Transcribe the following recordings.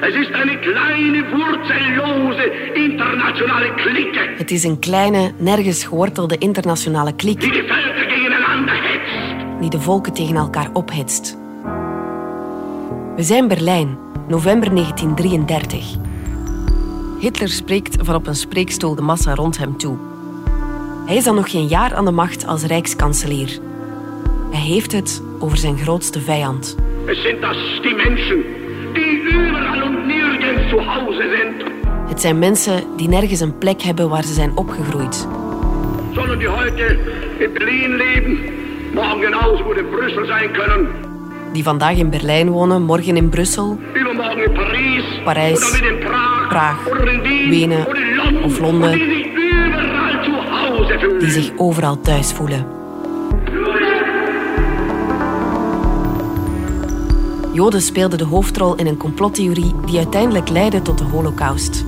Es ist eine kleine, wurzellose internationale Clique, Het is een kleine, nergens gewortelde internationale die kliek die Völker gegeneinander hetzt. die de volken tegen elkaar ophitst. We zijn Berlijn, november 1933. Hitler spreekt van op een spreekstoel de massa rond hem toe. Hij is dan nog geen jaar aan de macht als rijkskanselier. Hij heeft het over zijn grootste vijand. Es sind das die Menschen, die überall und nirgends zu Hause sind, Het zijn mensen die nergens een plek hebben waar ze zijn opgegroeid. sondern die heute in Berlin leben, morgen genauso gut in Brüssel sein können, Die vandaag in Berlijn wonen, morgen in Brussel, übermorgen in Parijs, wieder in Praag, oder in Wien, Wenen in of Londen. die zich overal thuis voelen. Joden speelden de hoofdrol in een complottheorie die uiteindelijk leidde tot de Holocaust.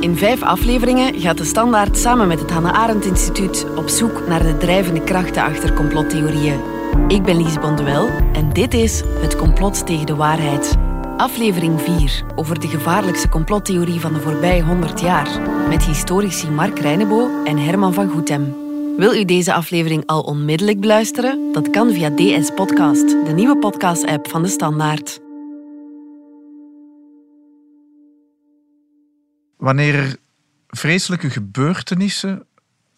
In vijf afleveringen gaat de Standaard samen met het Hannah Arendt Instituut op zoek naar de drijvende krachten achter complottheorieën. Ik ben Lise Bonduel en dit is Het complot tegen de waarheid. Aflevering 4 over de gevaarlijkste complottheorie van de voorbije 100 jaar. Met historici Mark Reinebo en Herman van Goethem. Wil u deze aflevering al onmiddellijk beluisteren? Dat kan via DS Podcast, de nieuwe podcast-app van de Standaard. Wanneer er vreselijke gebeurtenissen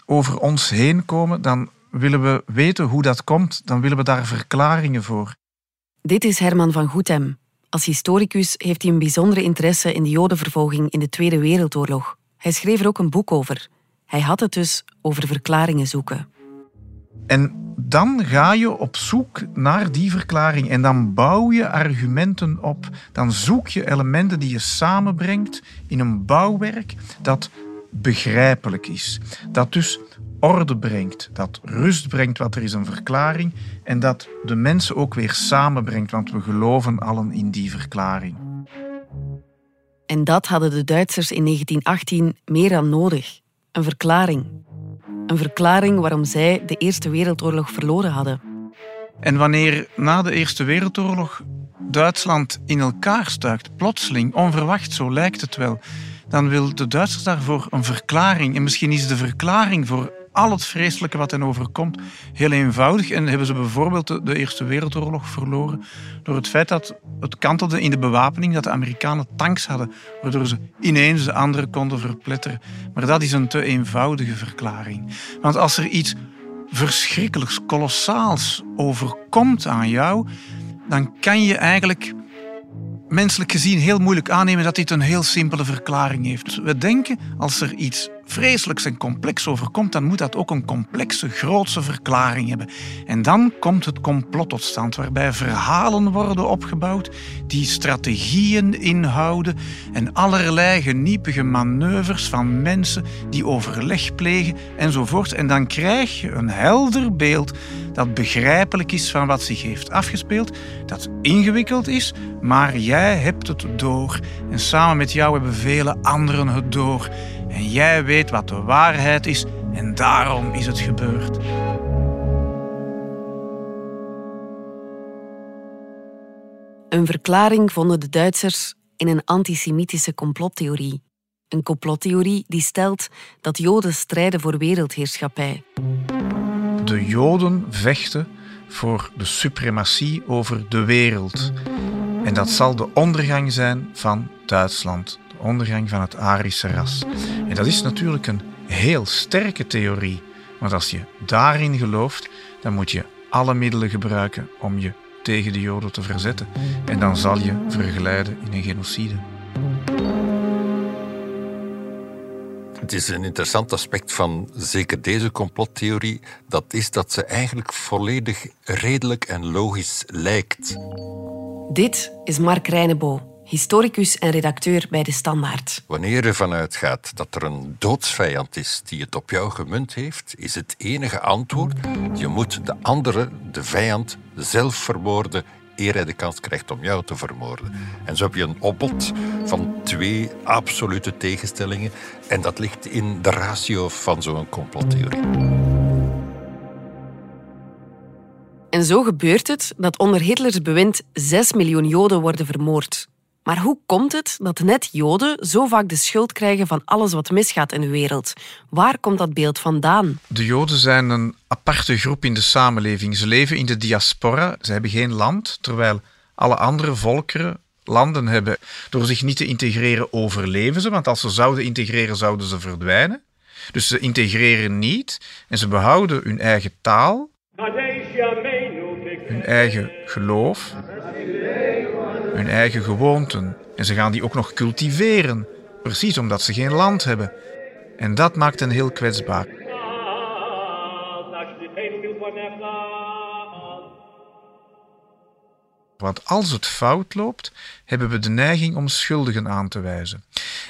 over ons heen komen, dan willen we weten hoe dat komt. Dan willen we daar verklaringen voor. Dit is Herman van Goethem. Als historicus heeft hij een bijzondere interesse in de Jodenvervolging in de Tweede Wereldoorlog. Hij schreef er ook een boek over. Hij had het dus over verklaringen zoeken. En dan ga je op zoek naar die verklaring en dan bouw je argumenten op. Dan zoek je elementen die je samenbrengt in een bouwwerk dat begrijpelijk is. Dat dus orde brengt, dat rust brengt wat er is een verklaring en dat de mensen ook weer samenbrengt, want we geloven allen in die verklaring. En dat hadden de Duitsers in 1918 meer dan nodig. Een verklaring. Een verklaring waarom zij de Eerste Wereldoorlog verloren hadden. En wanneer na de Eerste Wereldoorlog Duitsland in elkaar stuikt, plotseling, onverwacht, zo lijkt het wel, dan wil de Duitsers daarvoor een verklaring. En misschien is de verklaring voor al het vreselijke wat hen overkomt heel eenvoudig. En hebben ze bijvoorbeeld de, Eerste Wereldoorlog verloren door het feit dat het kantelde in de bewapening, dat de Amerikanen tanks hadden, waardoor ze ineens de anderen konden verpletteren. Maar dat is een te eenvoudige verklaring. Want als er iets verschrikkelijks, kolossaals overkomt aan jou, dan kan je eigenlijk menselijk gezien heel moeilijk aannemen dat dit een heel simpele verklaring heeft. We denken, als er iets vreselijks en complex overkomt, dan moet dat ook een complexe, grootse verklaring hebben. En dan komt het complot tot stand, waarbij verhalen worden opgebouwd die strategieën inhouden en allerlei geniepige manoeuvres van mensen die overleg plegen enzovoort. En dan krijg je een helder beeld dat begrijpelijk is van wat zich heeft afgespeeld, dat ingewikkeld is, maar jij hebt het door. En samen met jou hebben vele anderen het door. En jij weet wat de waarheid is en daarom is het gebeurd. Een verklaring vonden de Duitsers in een antisemitische complottheorie. Een complottheorie die stelt dat Joden strijden voor wereldheerschappij. De Joden vechten voor de suprematie over de wereld. En dat zal de ondergang zijn van Duitsland, ondergang van het Arische ras. En dat is natuurlijk een heel sterke theorie. Want als je daarin gelooft, dan moet je alle middelen gebruiken om je tegen de Joden te verzetten. En dan zal je vergeleiden in een genocide. Het is een interessant aspect van zeker deze complottheorie. Dat is dat ze eigenlijk volledig redelijk en logisch lijkt. Dit is Mark Reinebo, historicus en redacteur bij De Standaard. Wanneer je ervan uitgaat dat er een doodsvijand is die het op jou gemunt heeft, is het enige antwoord: je moet de andere, de vijand, zelf vermoorden eer hij de kans krijgt om jou te vermoorden. En zo heb je een opbod van twee absolute tegenstellingen. En dat ligt in de ratio van zo'n complottheorie. En zo gebeurt het dat onder Hitlers bewind 6 miljoen Joden worden vermoord. Maar hoe komt het dat net Joden zo vaak de schuld krijgen van alles wat misgaat in de wereld? Waar komt dat beeld vandaan? De Joden zijn een aparte groep in de samenleving. Ze leven in de diaspora, ze hebben geen land, terwijl alle andere volkeren landen hebben. Door zich niet te integreren overleven ze, want als ze zouden integreren zouden ze verdwijnen. Dus ze integreren niet en ze behouden hun eigen taal, hun eigen geloof, hun eigen gewoonten. En ze gaan die ook nog cultiveren, precies omdat ze geen land hebben. En dat maakt hen heel kwetsbaar. Want als het fout loopt, hebben we de neiging om schuldigen aan te wijzen.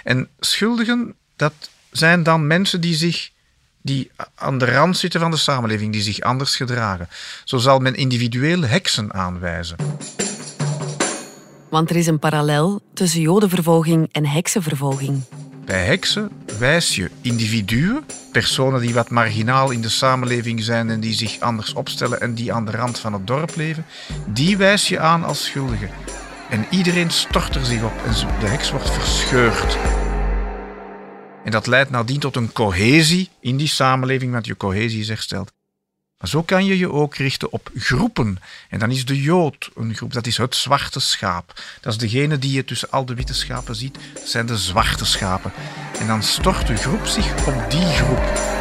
En schuldigen, dat zijn dan mensen die zich die aan de rand zitten van de samenleving, die zich anders gedragen. Zo zal men individueel heksen aanwijzen. Want er is een parallel tussen jodenvervolging en heksenvervolging. Bij heksen wijs je individuen, personen die wat marginaal in de samenleving zijn en die zich anders opstellen en die aan de rand van het dorp leven, die wijs je aan als schuldigen. En iedereen stort er zich op en de heks wordt verscheurd. En dat leidt nadien tot een cohesie in die samenleving, want je cohesie is hersteld. Maar zo kan je je ook richten op groepen. En dan is de Jood een groep, dat is het zwarte schaap. Dat is degene die je tussen al de witte schapen ziet, dat zijn de zwarte schapen. En dan stort de groep zich op die groep.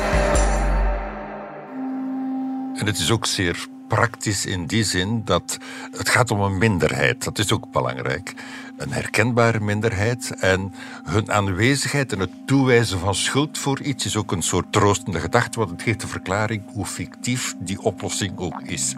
En het is ook zeer praktisch in die zin dat het gaat om een minderheid. Dat is ook belangrijk. Een herkenbare minderheid. En hun aanwezigheid en het toewijzen van schuld voor iets is ook een soort troostende gedachte, want het geeft de verklaring hoe fictief die oplossing ook is.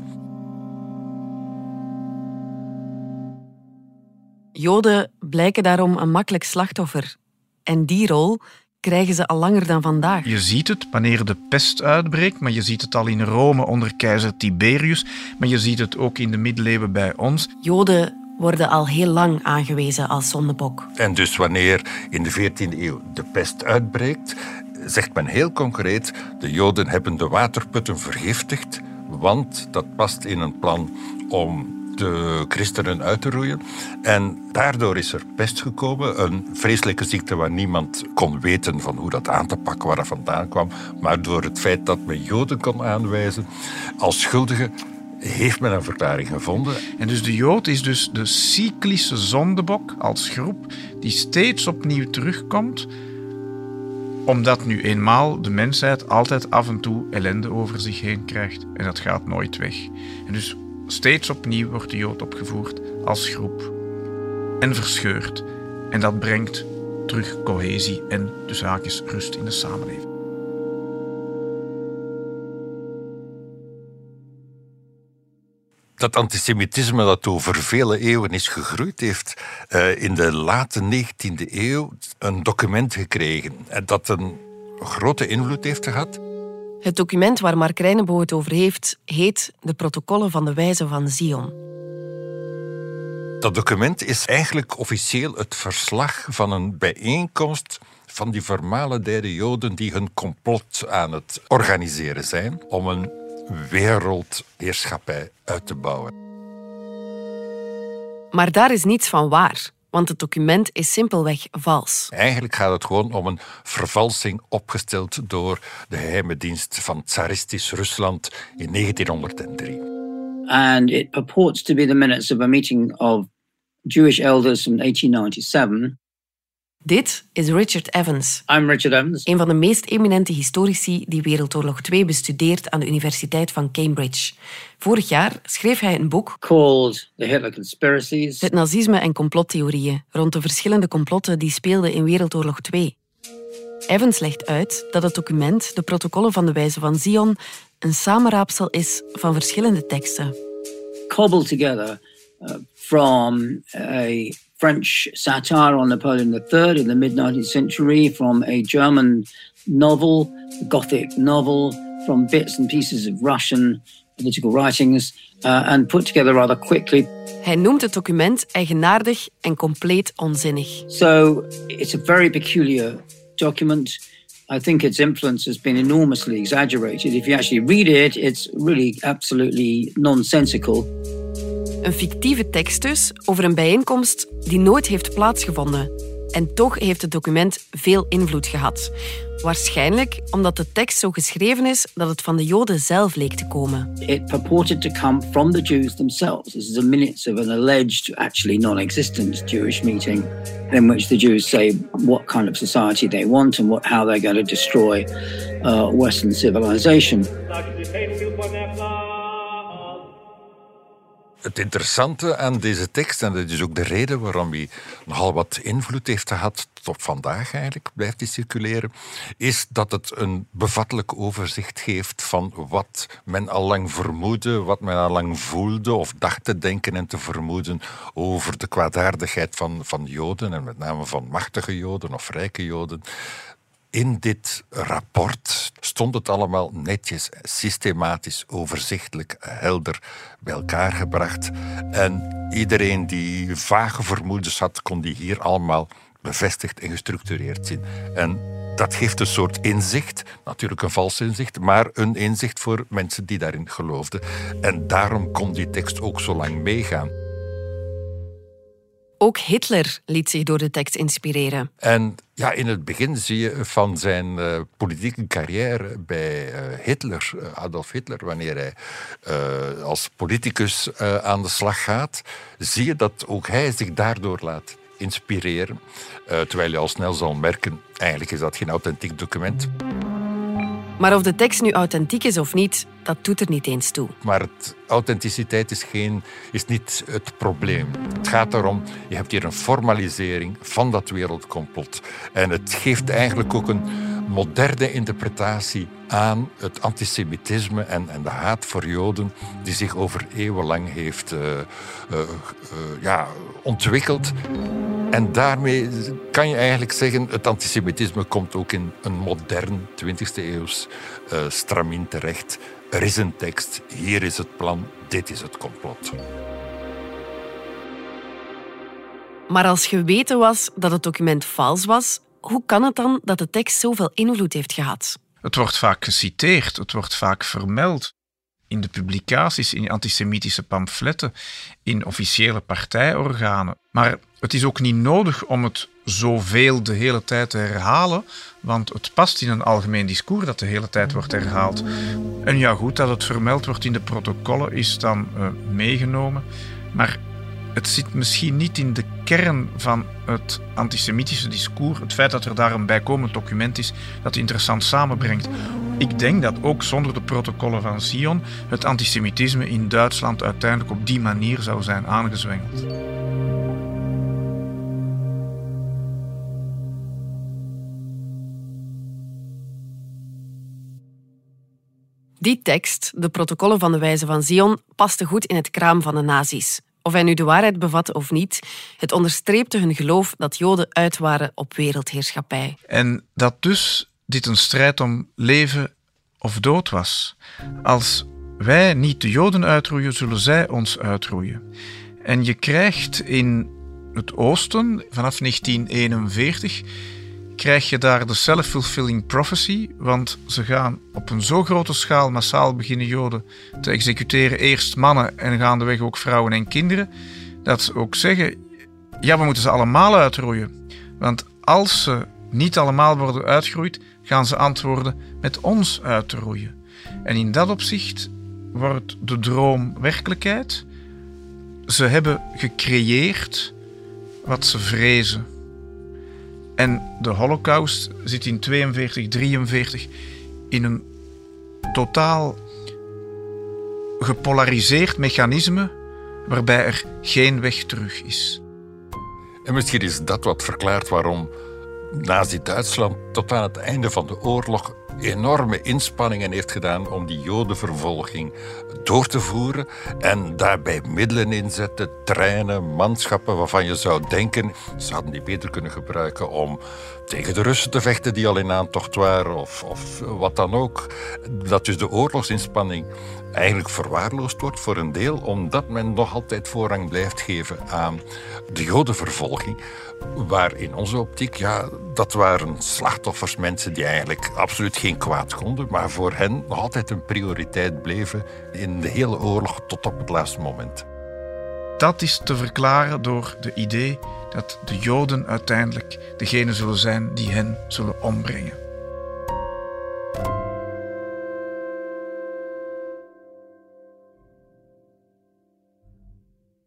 Joden blijken daarom een makkelijk slachtoffer. En die rol krijgen ze al langer dan vandaag. Je ziet het wanneer de pest uitbreekt, maar je ziet het al in Rome onder keizer Tiberius, maar je ziet het ook in de middeleeuwen bij ons. Joden worden al heel lang aangewezen als zondebok. En dus wanneer in de 14e eeuw de pest uitbreekt, zegt men heel concreet: de Joden hebben de waterputten vergiftigd, want dat past in een plan om de christenen uit te roeien. En daardoor is er pest gekomen, een vreselijke ziekte waar niemand kon weten van hoe dat aan te pakken, waar dat vandaan kwam. Maar door het feit dat men Joden kon aanwijzen als schuldigen, heeft men een verklaring gevonden. En dus de Jood is dus de cyclische zondebok als groep die steeds opnieuw terugkomt, omdat nu eenmaal de mensheid altijd af en toe ellende over zich heen krijgt en dat gaat nooit weg. En dus Steeds opnieuw wordt de Jood opgevoerd als groep en verscheurd. En dat brengt terug cohesie en de zaakjes rust in de samenleving. dat antisemitisme dat over vele eeuwen is gegroeid, heeft uh, in de late 19e eeuw een document gekregen. En dat een grote invloed heeft gehad het document waar Mark Reinebo het over heeft, heet De Protocollen van de Wijze van Zion. Dat document is eigenlijk officieel het verslag van een bijeenkomst van die vermalendijde Joden die hun complot aan het organiseren zijn om een wereldheerschappij uit te bouwen. Maar daar is niets van waar want het document is simpelweg vals. Eigenlijk gaat het gewoon om een vervalsing opgesteld door de geheime dienst van tsaristisch Rusland in 1903. And it purports to be the minutes of a meeting of Jewish elders from 1897 dit is Richard Evans. I'm Richard Evans. Een van de meest eminente historici die Wereldoorlog 2 bestudeert aan de Universiteit van Cambridge. Vorig jaar schreef hij een boek called The Hitler Conspiracies. Het nazisme en complottheorieën rond de verschillende complotten die speelden in Wereldoorlog 2. Evans legt uit dat het document, de protocollen van de Wijze van Zion, een samenraapsel is van verschillende teksten. Cobbled together uh, from a French satire on Napoleon III in the mid 19th century, from a German novel, Gothic novel, from bits and pieces of Russian political writings, uh, and put together rather quickly. Hij noemt het document eigenaardig en compleet onzinnig. So it's a very peculiar document. I think its influence has been enormously exaggerated. If you actually read it, it's really absolutely nonsensical. Een fictieve tekst dus over een bijeenkomst die nooit heeft plaatsgevonden. En toch heeft het document veel invloed gehad. Waarschijnlijk omdat de tekst zo geschreven is dat het van de Joden zelf leek te komen. It purported to come from the Jews themselves. This is the minutes of an alleged, actually non-existent Jewish meeting in which the Jews say what kind of society they want and what, how they're going to destroy uh, Western civilization. Het interessante aan deze tekst, en dat is ook de reden waarom hij nogal wat invloed heeft gehad tot vandaag eigenlijk, blijft hij circuleren, is dat het een bevattelijk overzicht geeft van wat men al lang vermoedde, wat men al lang voelde of dacht te denken en te vermoeden over de kwaadaardigheid van, van Joden, en met name van machtige Joden of rijke Joden. In dit rapport stond het allemaal netjes, systematisch, overzichtelijk, helder bij elkaar gebracht. En iedereen die vage vermoedens had, kon die hier allemaal bevestigd en gestructureerd zien. En dat geeft een soort inzicht, natuurlijk een vals inzicht, maar een inzicht voor mensen die daarin geloofden. En daarom kon die tekst ook zo lang meegaan. Ook Hitler liet zich door de tekst inspireren. En ja, in het begin zie je van zijn uh, politieke carrière bij uh, Hitler, uh, Adolf Hitler, wanneer hij als politicus aan de slag gaat, zie je dat ook hij zich daardoor laat inspireren. terwijl je al snel zal merken, eigenlijk is dat geen authentiek document. Maar of de tekst nu authentiek is of niet, dat doet er niet eens toe. Maar het, authenticiteit is, geen, is niet het probleem. Het gaat erom, je hebt hier een formalisering van dat wereldcomplot. En het geeft eigenlijk ook een moderne interpretatie aan het antisemitisme en, en de haat voor Joden die zich over eeuwen lang heeft uh, uh, uh, ja, ontwikkeld. En daarmee kan je eigenlijk zeggen, het antisemitisme komt ook in een modern 20e eeuws uh, stramien terecht. Er is een tekst, hier is het plan, dit is het complot. Maar als geweten was dat het document vals was, hoe kan het dan dat de tekst zoveel invloed heeft gehad? Het wordt vaak geciteerd, het wordt vaak vermeld in de publicaties, in antisemitische pamfletten, in officiële partijorganen. Maar het is ook niet nodig om het zoveel de hele tijd te herhalen, want het past in een algemeen discours dat de hele tijd wordt herhaald. En ja, goed, dat het vermeld wordt in de protocollen is dan uh, meegenomen, maar het zit misschien niet in de kern van het antisemitische discours. Het feit dat er daar een bijkomend document is dat interessant samenbrengt. Ik denk dat ook zonder de protocollen van Sion het antisemitisme in Duitsland uiteindelijk op die manier zou zijn aangezwengeld. Die tekst, de protocollen van de Wijze van Zion, paste goed in het kraam van de nazi's. Of hij nu de waarheid bevatte of niet, het onderstreepte hun geloof dat Joden uit waren op wereldheerschappij. En dat dus dit een strijd om leven of dood was. Als wij niet de Joden uitroeien, zullen zij ons uitroeien. En je krijgt in het Oosten vanaf 1941 krijg je daar de self-fulfilling prophecy, want ze gaan op een zo grote schaal massaal beginnen Joden te executeren, eerst mannen en gaandeweg ook vrouwen en kinderen, dat ze ook zeggen, ja, we moeten ze allemaal uitroeien. Want als ze niet allemaal worden uitgeroeid, gaan ze antwoorden met ons uit te roeien. En in dat opzicht wordt de droom werkelijkheid. Ze hebben gecreëerd wat ze vrezen. En de Holocaust zit in 42, 43 in een totaal gepolariseerd mechanisme waarbij er geen weg terug is. En misschien is dat wat verklaart waarom Nazi-Duitsland tot aan het einde van de oorlog enorme inspanningen heeft gedaan om die jodenvervolging door te voeren en daarbij middelen inzetten, treinen, manschappen waarvan je zou denken, ze hadden die beter kunnen gebruiken om tegen de Russen te vechten die al in aantocht waren of, of wat dan ook. Dat dus de oorlogsinspanning eigenlijk verwaarloosd wordt voor een deel, omdat men nog altijd voorrang blijft geven aan de jodenvervolging. Waar in onze optiek, ja, dat waren slachtoffers, mensen die eigenlijk absoluut geen kwaad konden, maar voor hen nog altijd een prioriteit bleven in de hele oorlog tot op het laatste moment. dat is te verklaren door de idee dat de Joden uiteindelijk degene zullen zijn die hen zullen ombrengen.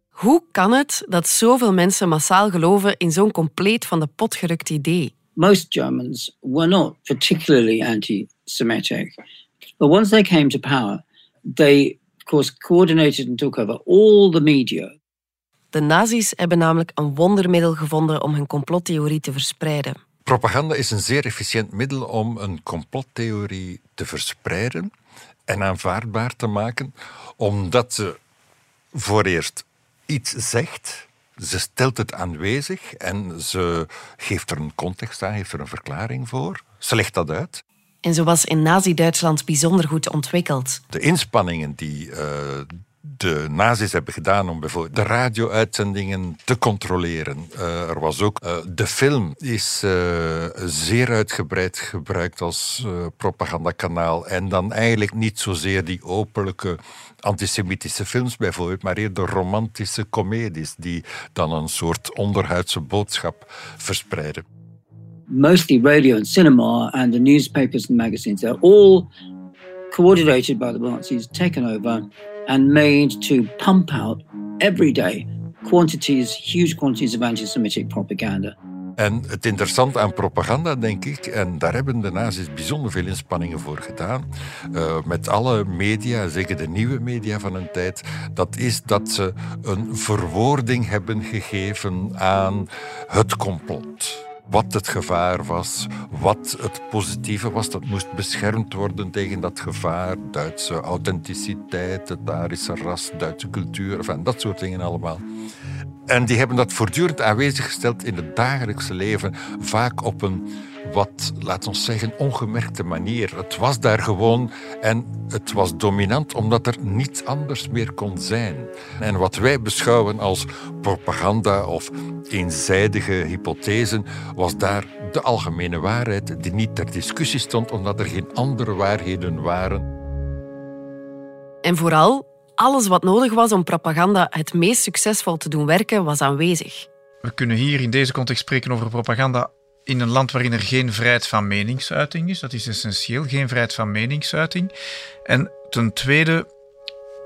Hoe kan het dat zoveel mensen massaal geloven in zo'n compleet van de pot gerukt idee? Most Germans were not particularly anti-Semitic, but once they came to power, they, of course, coordinated and took over all the media. De nazi's hebben namelijk een wondermiddel gevonden om hun complottheorie te verspreiden. Propaganda is een zeer efficiënt middel om een complottheorie te verspreiden en aanvaardbaar te maken, omdat ze voor eerst iets zegt, ze stelt het aanwezig en ze geeft er een context aan, heeft er een verklaring voor. Ze legt dat uit. En zo was in Nazi-Duitsland bijzonder goed ontwikkeld. De inspanningen die uh, de nazi's hebben gedaan om bijvoorbeeld de radio-uitzendingen te controleren. Uh, er was ook uh, de film is uh, zeer uitgebreid gebruikt als propagandakanaal en dan eigenlijk niet zozeer die openlijke antisemitische films bijvoorbeeld, maar eerder romantische comedies die dan een soort onderhuidse boodschap verspreiden. Mostly radio and cinema and the newspapers and magazines, they're all coordinated by the Nazis, taken over and made to pump out every day quantities, huge quantities of anti-Semitic propaganda. En het interessante aan propaganda, denk ik, en daar hebben de nazi's bijzonder veel inspanningen voor gedaan, uh, met alle media, zeker de nieuwe media van een tijd, dat is dat ze een verwoording hebben gegeven aan het complot wat het gevaar was, wat het positieve was. Dat moest beschermd worden tegen dat gevaar. Duitse authenticiteit, het Arische ras, Duitse cultuur, enfin, dat soort dingen allemaal. En die hebben dat voortdurend aanwezig gesteld in het dagelijkse leven, vaak op een wat, laat ons zeggen, ongemerkte manier. Het was daar gewoon en het was dominant omdat er niets anders meer kon zijn. En wat wij beschouwen als propaganda of eenzijdige hypothesen, was daar de algemene waarheid die niet ter discussie stond omdat er geen andere waarheden waren. En vooral, alles wat nodig was om propaganda het meest succesvol te doen werken, was aanwezig. We kunnen hier in deze context spreken over propaganda in een land waarin er geen vrijheid van meningsuiting is. Dat is essentieel, geen vrijheid van meningsuiting. En ten tweede,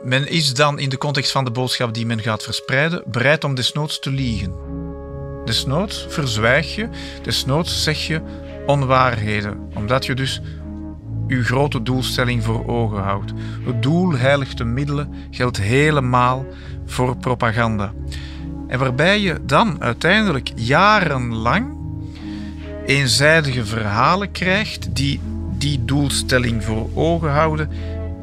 men is dan in de context van de boodschap die men gaat verspreiden bereid om desnoods te liegen. Desnoods verzwijg je, desnoods zeg je onwaarheden, omdat je dus je grote doelstelling voor ogen houdt. Het doel heiligt de middelen geldt helemaal voor propaganda. En waarbij je dan uiteindelijk jarenlang eenzijdige verhalen krijgt die die doelstelling voor ogen houden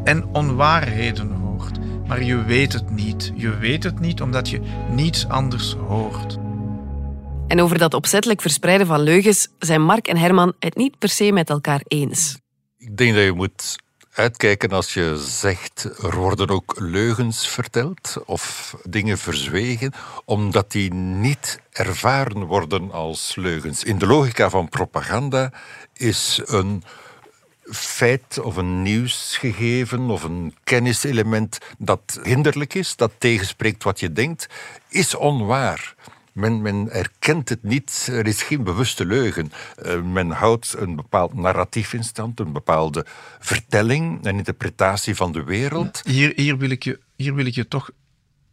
en onwaarheden hoort. Maar je weet het niet. Je weet het niet omdat je niets anders hoort. En over dat opzettelijk verspreiden van leugens zijn Mark en Herman het niet per se met elkaar eens. Ik denk dat je moet uitkijken als je zegt er worden ook leugens verteld of dingen verzwegen, omdat die niet ervaren worden als leugens. In de logica van propaganda is een feit of een nieuwsgegeven of een kenniselement dat hinderlijk is, dat tegenspreekt wat je denkt, is onwaar. Men, men, erkent het niet, er is geen bewuste leugen. Uh, men houdt een bepaald narratief in stand, een bepaalde vertelling, een interpretatie van de wereld. Hier, hier, wil, ik je, hier wil ik je toch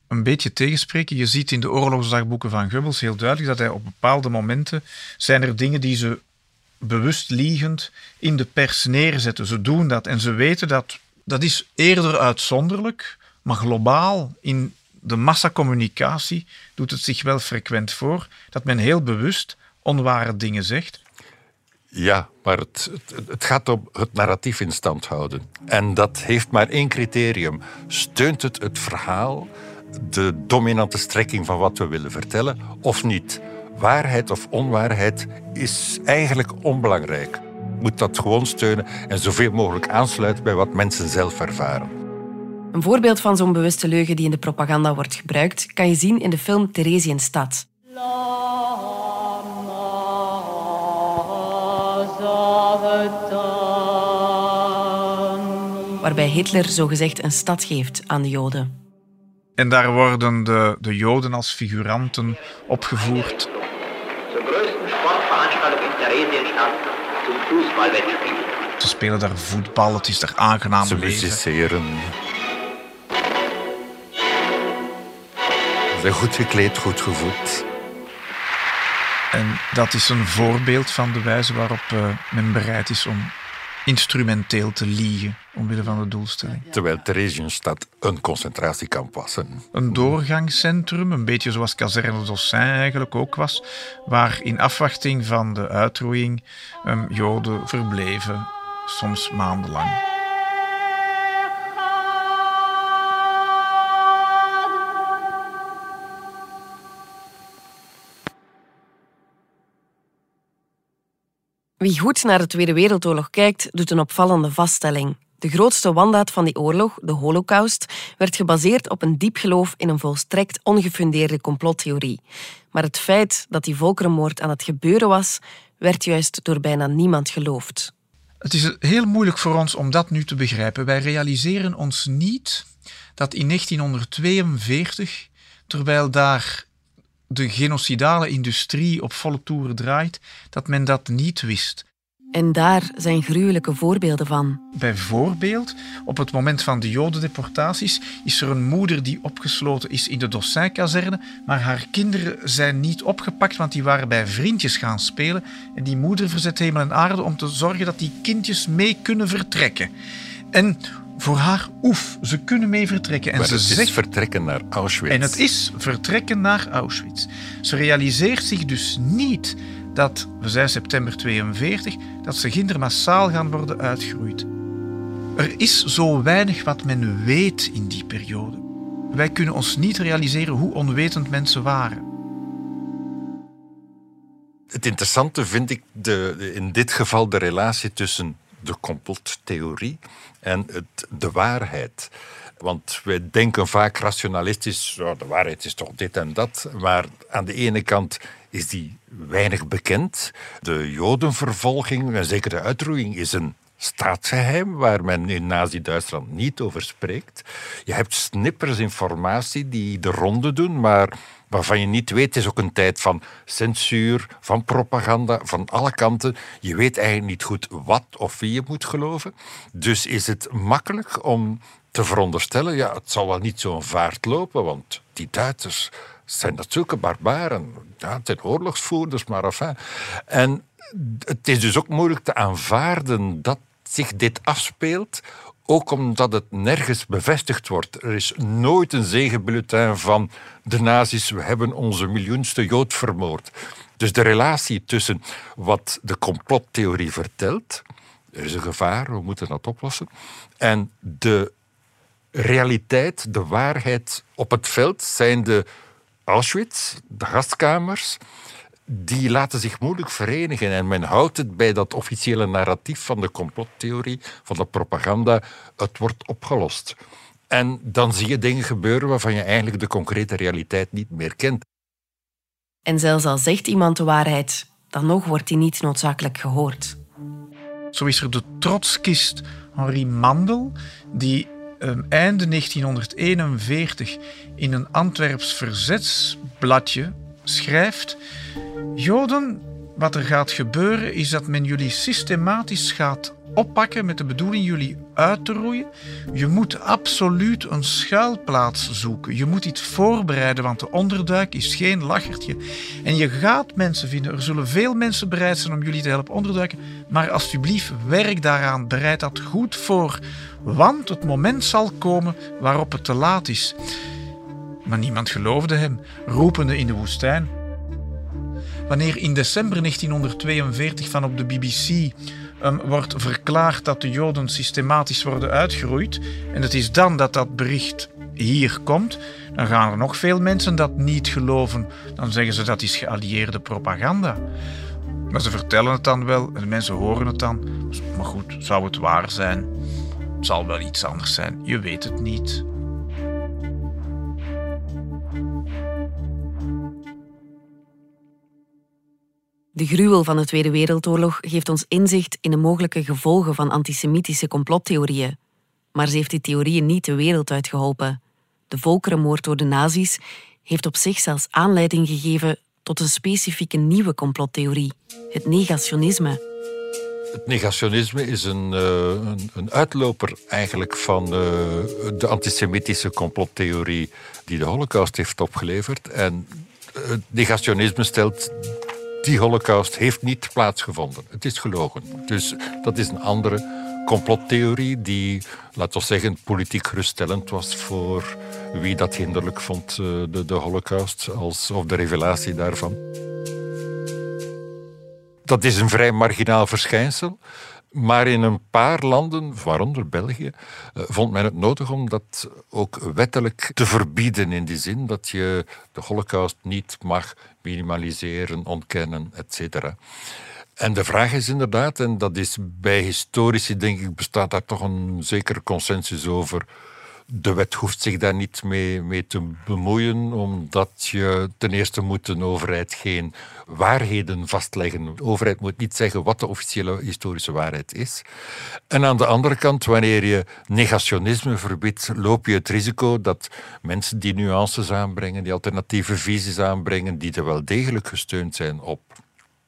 een beetje tegenspreken. Je ziet in de oorlogsdagboeken van Goebbels heel duidelijk dat hij op bepaalde momenten zijn er dingen die ze bewust liegend in de pers neerzetten. Ze doen dat en ze weten dat dat is eerder uitzonderlijk, maar globaal in de massacommunicatie doet het zich wel frequent voor dat men heel bewust onware dingen zegt. Ja, maar het, het, gaat om het narratief in stand houden. En dat heeft maar één criterium. Steunt het het verhaal, de dominante strekking van wat we willen vertellen, of niet? Waarheid of onwaarheid is eigenlijk onbelangrijk. Moet dat gewoon steunen en zoveel mogelijk aansluiten bij wat mensen zelf ervaren. Een voorbeeld van zo'n bewuste leugen die in de propaganda wordt gebruikt, kan je zien in de film Theresienstadt. Waarbij Hitler zogezegd een stad geeft aan de Joden. En daar worden de, de Joden als figuranten opgevoerd. Zur größten Sportveranstaltung in Theresienstadt zum Fußballwettspiel. Ze spelen daar voetbal, het is daar aangenaam Ze musiceren. Zijn goed gekleed, goed gevoed. En dat is een voorbeeld van de wijze waarop eh, men bereid is om instrumenteel te liegen omwille van de doelstelling. Terwijl Theresienstadt een concentratiekamp was. hè. Een doorgangscentrum, een beetje zoals Kazerne d'Ossin eigenlijk ook was, waar in afwachting van de uitroeiing ehm, Joden verbleven, soms maandenlang. Wie goed naar de Tweede Wereldoorlog kijkt, doet een opvallende vaststelling. De grootste wandaad van die oorlog, de Holocaust, werd gebaseerd op een diep geloof in een volstrekt ongefundeerde complottheorie. Maar het feit dat die volkerenmoord aan het gebeuren was, werd juist door bijna niemand geloofd. Het is heel moeilijk voor ons om dat nu te begrijpen. Wij realiseren ons niet dat in 1942, terwijl daar de genocidale industrie op volle toeren draait, dat men dat niet wist. En daar zijn gruwelijke voorbeelden van. Bijvoorbeeld, op het moment van de jodendeportaties is er een moeder die opgesloten is in de Dossin-kazerne, maar haar kinderen zijn niet opgepakt, want die waren bij vriendjes gaan spelen. En die moeder verzet hemel en aarde om te zorgen dat die kindjes mee kunnen vertrekken. En voor haar, oef, ze kunnen mee vertrekken. En Maar ze het is vertrekken naar Auschwitz. en het is vertrekken naar Auschwitz. Ze realiseert zich dus niet dat, we zijn september 42, dat ze kinderen massaal gaan worden uitgeroeid. Er is zo weinig wat men weet in die periode. Wij kunnen ons niet realiseren hoe onwetend mensen waren. Het interessante vind ik de- in dit geval de relatie tussen de complottheorie en het, de waarheid. Want wij denken vaak rationalistisch, "Ja, de waarheid is toch dit en dat. Maar aan de ene kant is die weinig bekend. De jodenvervolging, en zeker de uitroeiing, is een staatsgeheim waar men in Nazi-Duitsland niet over spreekt. Je hebt snippers informatie die de ronde doen, maar waarvan je niet weet. Is ook een tijd van censuur, van propaganda, van alle kanten. Je weet eigenlijk niet goed wat of wie je moet geloven. Dus is het makkelijk om te veronderstellen, ja, het zal wel niet zo'n vaart lopen, want die Duitsers zijn natuurlijk barbaren. Ja, het zijn oorlogsvoerders, maar enfin. En het is dus ook moeilijk te aanvaarden dat zich dit afspeelt, ook omdat het nergens bevestigd wordt. Er is nooit een zegenbulletin van de nazi's, we hebben onze miljoenste Jood vermoord. Dus de relatie tussen wat de complottheorie vertelt, er is een gevaar, we moeten dat oplossen, en de realiteit, de waarheid op het veld, zijn de Auschwitz, de gastkamers, die laten zich moeilijk verenigen. En men houdt het bij dat officiële narratief van de complottheorie, van de propaganda. Het wordt opgelost. En dan zie je dingen gebeuren waarvan je eigenlijk de concrete realiteit niet meer kent. En zelfs al zegt iemand de waarheid, dan nog wordt die niet noodzakelijk gehoord. Zo is er de trotskist Henri Mandel, die ehm, einde 1941 in een Antwerps verzetsbladje schrijft: Joden, wat er gaat gebeuren is dat men jullie systematisch gaat oppakken met de bedoeling jullie uit te roeien. Je moet absoluut een schuilplaats zoeken. Je moet iets voorbereiden, want de onderduik is geen lachertje. En je gaat mensen vinden. Er zullen veel mensen bereid zijn om jullie te helpen onderduiken. Maar alsjeblieft, werk daaraan. Bereid dat goed voor. Want het moment zal komen waarop het te laat is. Maar niemand geloofde hem, roepende in de woestijn. Wanneer in december 1942 van op de BBC ehm, wordt verklaard dat de Joden systematisch worden uitgeroeid, en het is dan dat dat bericht hier komt, dan gaan er nog veel mensen dat niet geloven. Dan zeggen ze dat is geallieerde propaganda. Maar ze vertellen het dan wel en de mensen horen het dan. Maar goed, zou het waar zijn? Het zal wel iets anders zijn, je weet het niet. De gruwel van de Tweede Wereldoorlog geeft ons inzicht in de mogelijke gevolgen van antisemitische complottheorieën. Maar ze heeft die theorieën niet de wereld uitgeholpen. de volkerenmoord door de nazi's, heeft op zich zelfs aanleiding gegeven tot een specifieke nieuwe complottheorie, het negationisme. Het negationisme is een, uh, een, uitloper eigenlijk van uh, de antisemitische complottheorie die de Holocaust heeft opgeleverd. En het negationisme stelt die holocaust heeft niet plaatsgevonden. Het is gelogen. Dus dat is een andere complottheorie die, laten we zeggen, politiek geruststellend was voor wie dat hinderlijk vond, eh, de, de holocaust, als, of de revelatie daarvan. Dat is een vrij marginaal verschijnsel. Maar in een paar landen, waaronder België, eh, vond men het nodig om dat ook wettelijk te verbieden. In die zin dat je de holocaust niet mag minimaliseren, ontkennen, etc. En de vraag is inderdaad, en dat is bij historici denk ik bestaat daar toch een zekere consensus over de wet hoeft zich daar niet mee, mee, te bemoeien, omdat je ten eerste moet een overheid geen waarheden vastleggen. De overheid moet niet zeggen wat de officiële historische waarheid is. En aan de andere kant, wanneer je negationisme verbiedt, loop je het risico dat mensen die nuances aanbrengen, die alternatieve visies aanbrengen, die er wel degelijk gesteund zijn op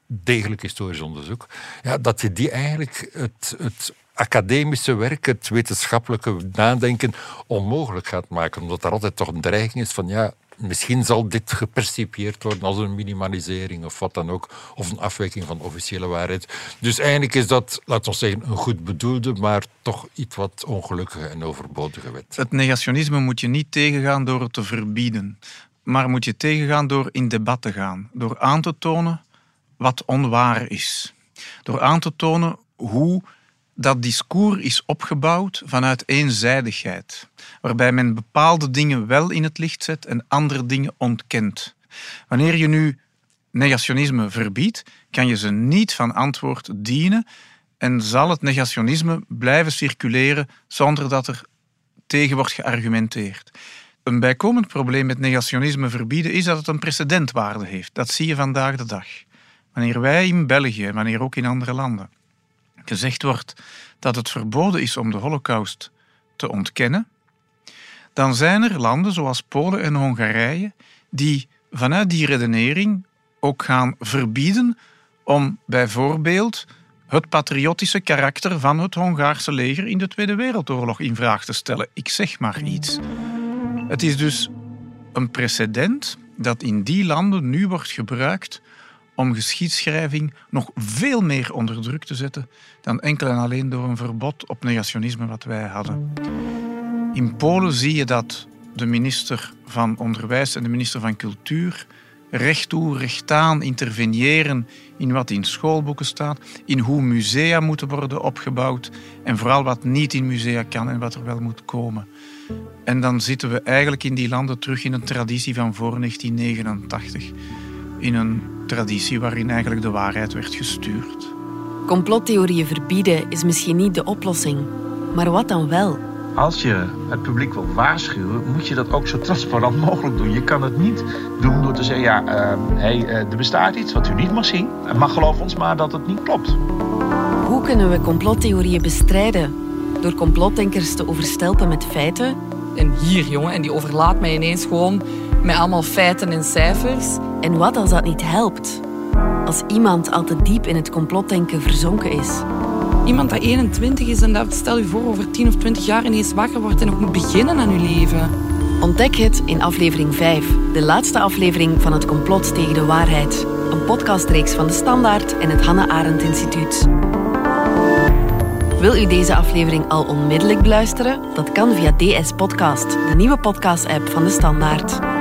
degelijk historisch onderzoek, ja, dat je die eigenlijk het, het academische werk, het wetenschappelijke nadenken onmogelijk gaat maken. Omdat er altijd toch een dreiging is van ja, misschien zal dit gepercipieerd worden als een minimalisering of wat dan ook, of een afwijking van officiële waarheid. Dus eigenlijk is dat, laten we zeggen, een goed bedoelde, maar toch iets wat ongelukkige en overbodige wet. Het negationisme moet je niet tegengaan door het te verbieden, maar moet je tegengaan door in debat te gaan, door aan te tonen wat onwaar is, door aan te tonen hoe dat discours is opgebouwd vanuit eenzijdigheid, waarbij men bepaalde dingen wel in het licht zet en andere dingen ontkent. Wanneer je nu negationisme verbiedt, kan je ze niet van antwoord dienen en zal het negationisme blijven circuleren zonder dat er tegen wordt geargumenteerd. Een bijkomend probleem met negationisme verbieden is dat het een precedentwaarde heeft. Dat zie je vandaag de dag. Wanneer wij in België, wanneer ook in andere landen, gezegd wordt dat het verboden is om de Holocaust te ontkennen, dan zijn er landen zoals Polen en Hongarije die vanuit die redenering ook gaan verbieden om bijvoorbeeld het patriotische karakter van het Hongaarse leger in de Tweede Wereldoorlog in vraag te stellen. Ik zeg maar iets. Het is dus een precedent dat in die landen nu wordt gebruikt om geschiedschrijving nog veel meer onder druk te zetten dan enkel en alleen door een verbod op negationisme wat wij hadden. In Polen zie je dat de minister van Onderwijs en de minister van Cultuur recht toe, recht aan interveneren in wat in schoolboeken staat, in hoe musea moeten worden opgebouwd en vooral wat niet in musea kan en wat er wel moet komen. En dan zitten we eigenlijk in die landen terug in een traditie van voor 1989 in een traditie waarin eigenlijk de waarheid werd gestuurd. Complottheorieën verbieden is misschien niet de oplossing, maar wat dan wel? Als je het publiek wil waarschuwen, moet je dat ook zo transparant mogelijk doen. Je kan het niet doen door te zeggen: ja, uh, hey, uh, er bestaat iets wat u niet mag zien. Maar geloof ons maar dat het niet klopt. Hoe kunnen we complottheorieën bestrijden? Door complotdenkers te overstelpen met feiten? En hier, jongen, en die overlaat mij ineens gewoon met allemaal feiten en cijfers. En wat als dat niet helpt? Als iemand al te diep in het complotdenken verzonken is. Iemand dat 21 is en dat, stel je voor, over 10 of 20 jaar ineens wakker wordt en nog moet beginnen aan uw leven. Ontdek het in aflevering 5, de laatste aflevering van Het Complot tegen de Waarheid. Een podcastreeks van De Standaard en het Hanne Arendt Instituut. Wil u deze aflevering al onmiddellijk beluisteren? Dat kan via DS Podcast, de nieuwe podcast-app van De Standaard.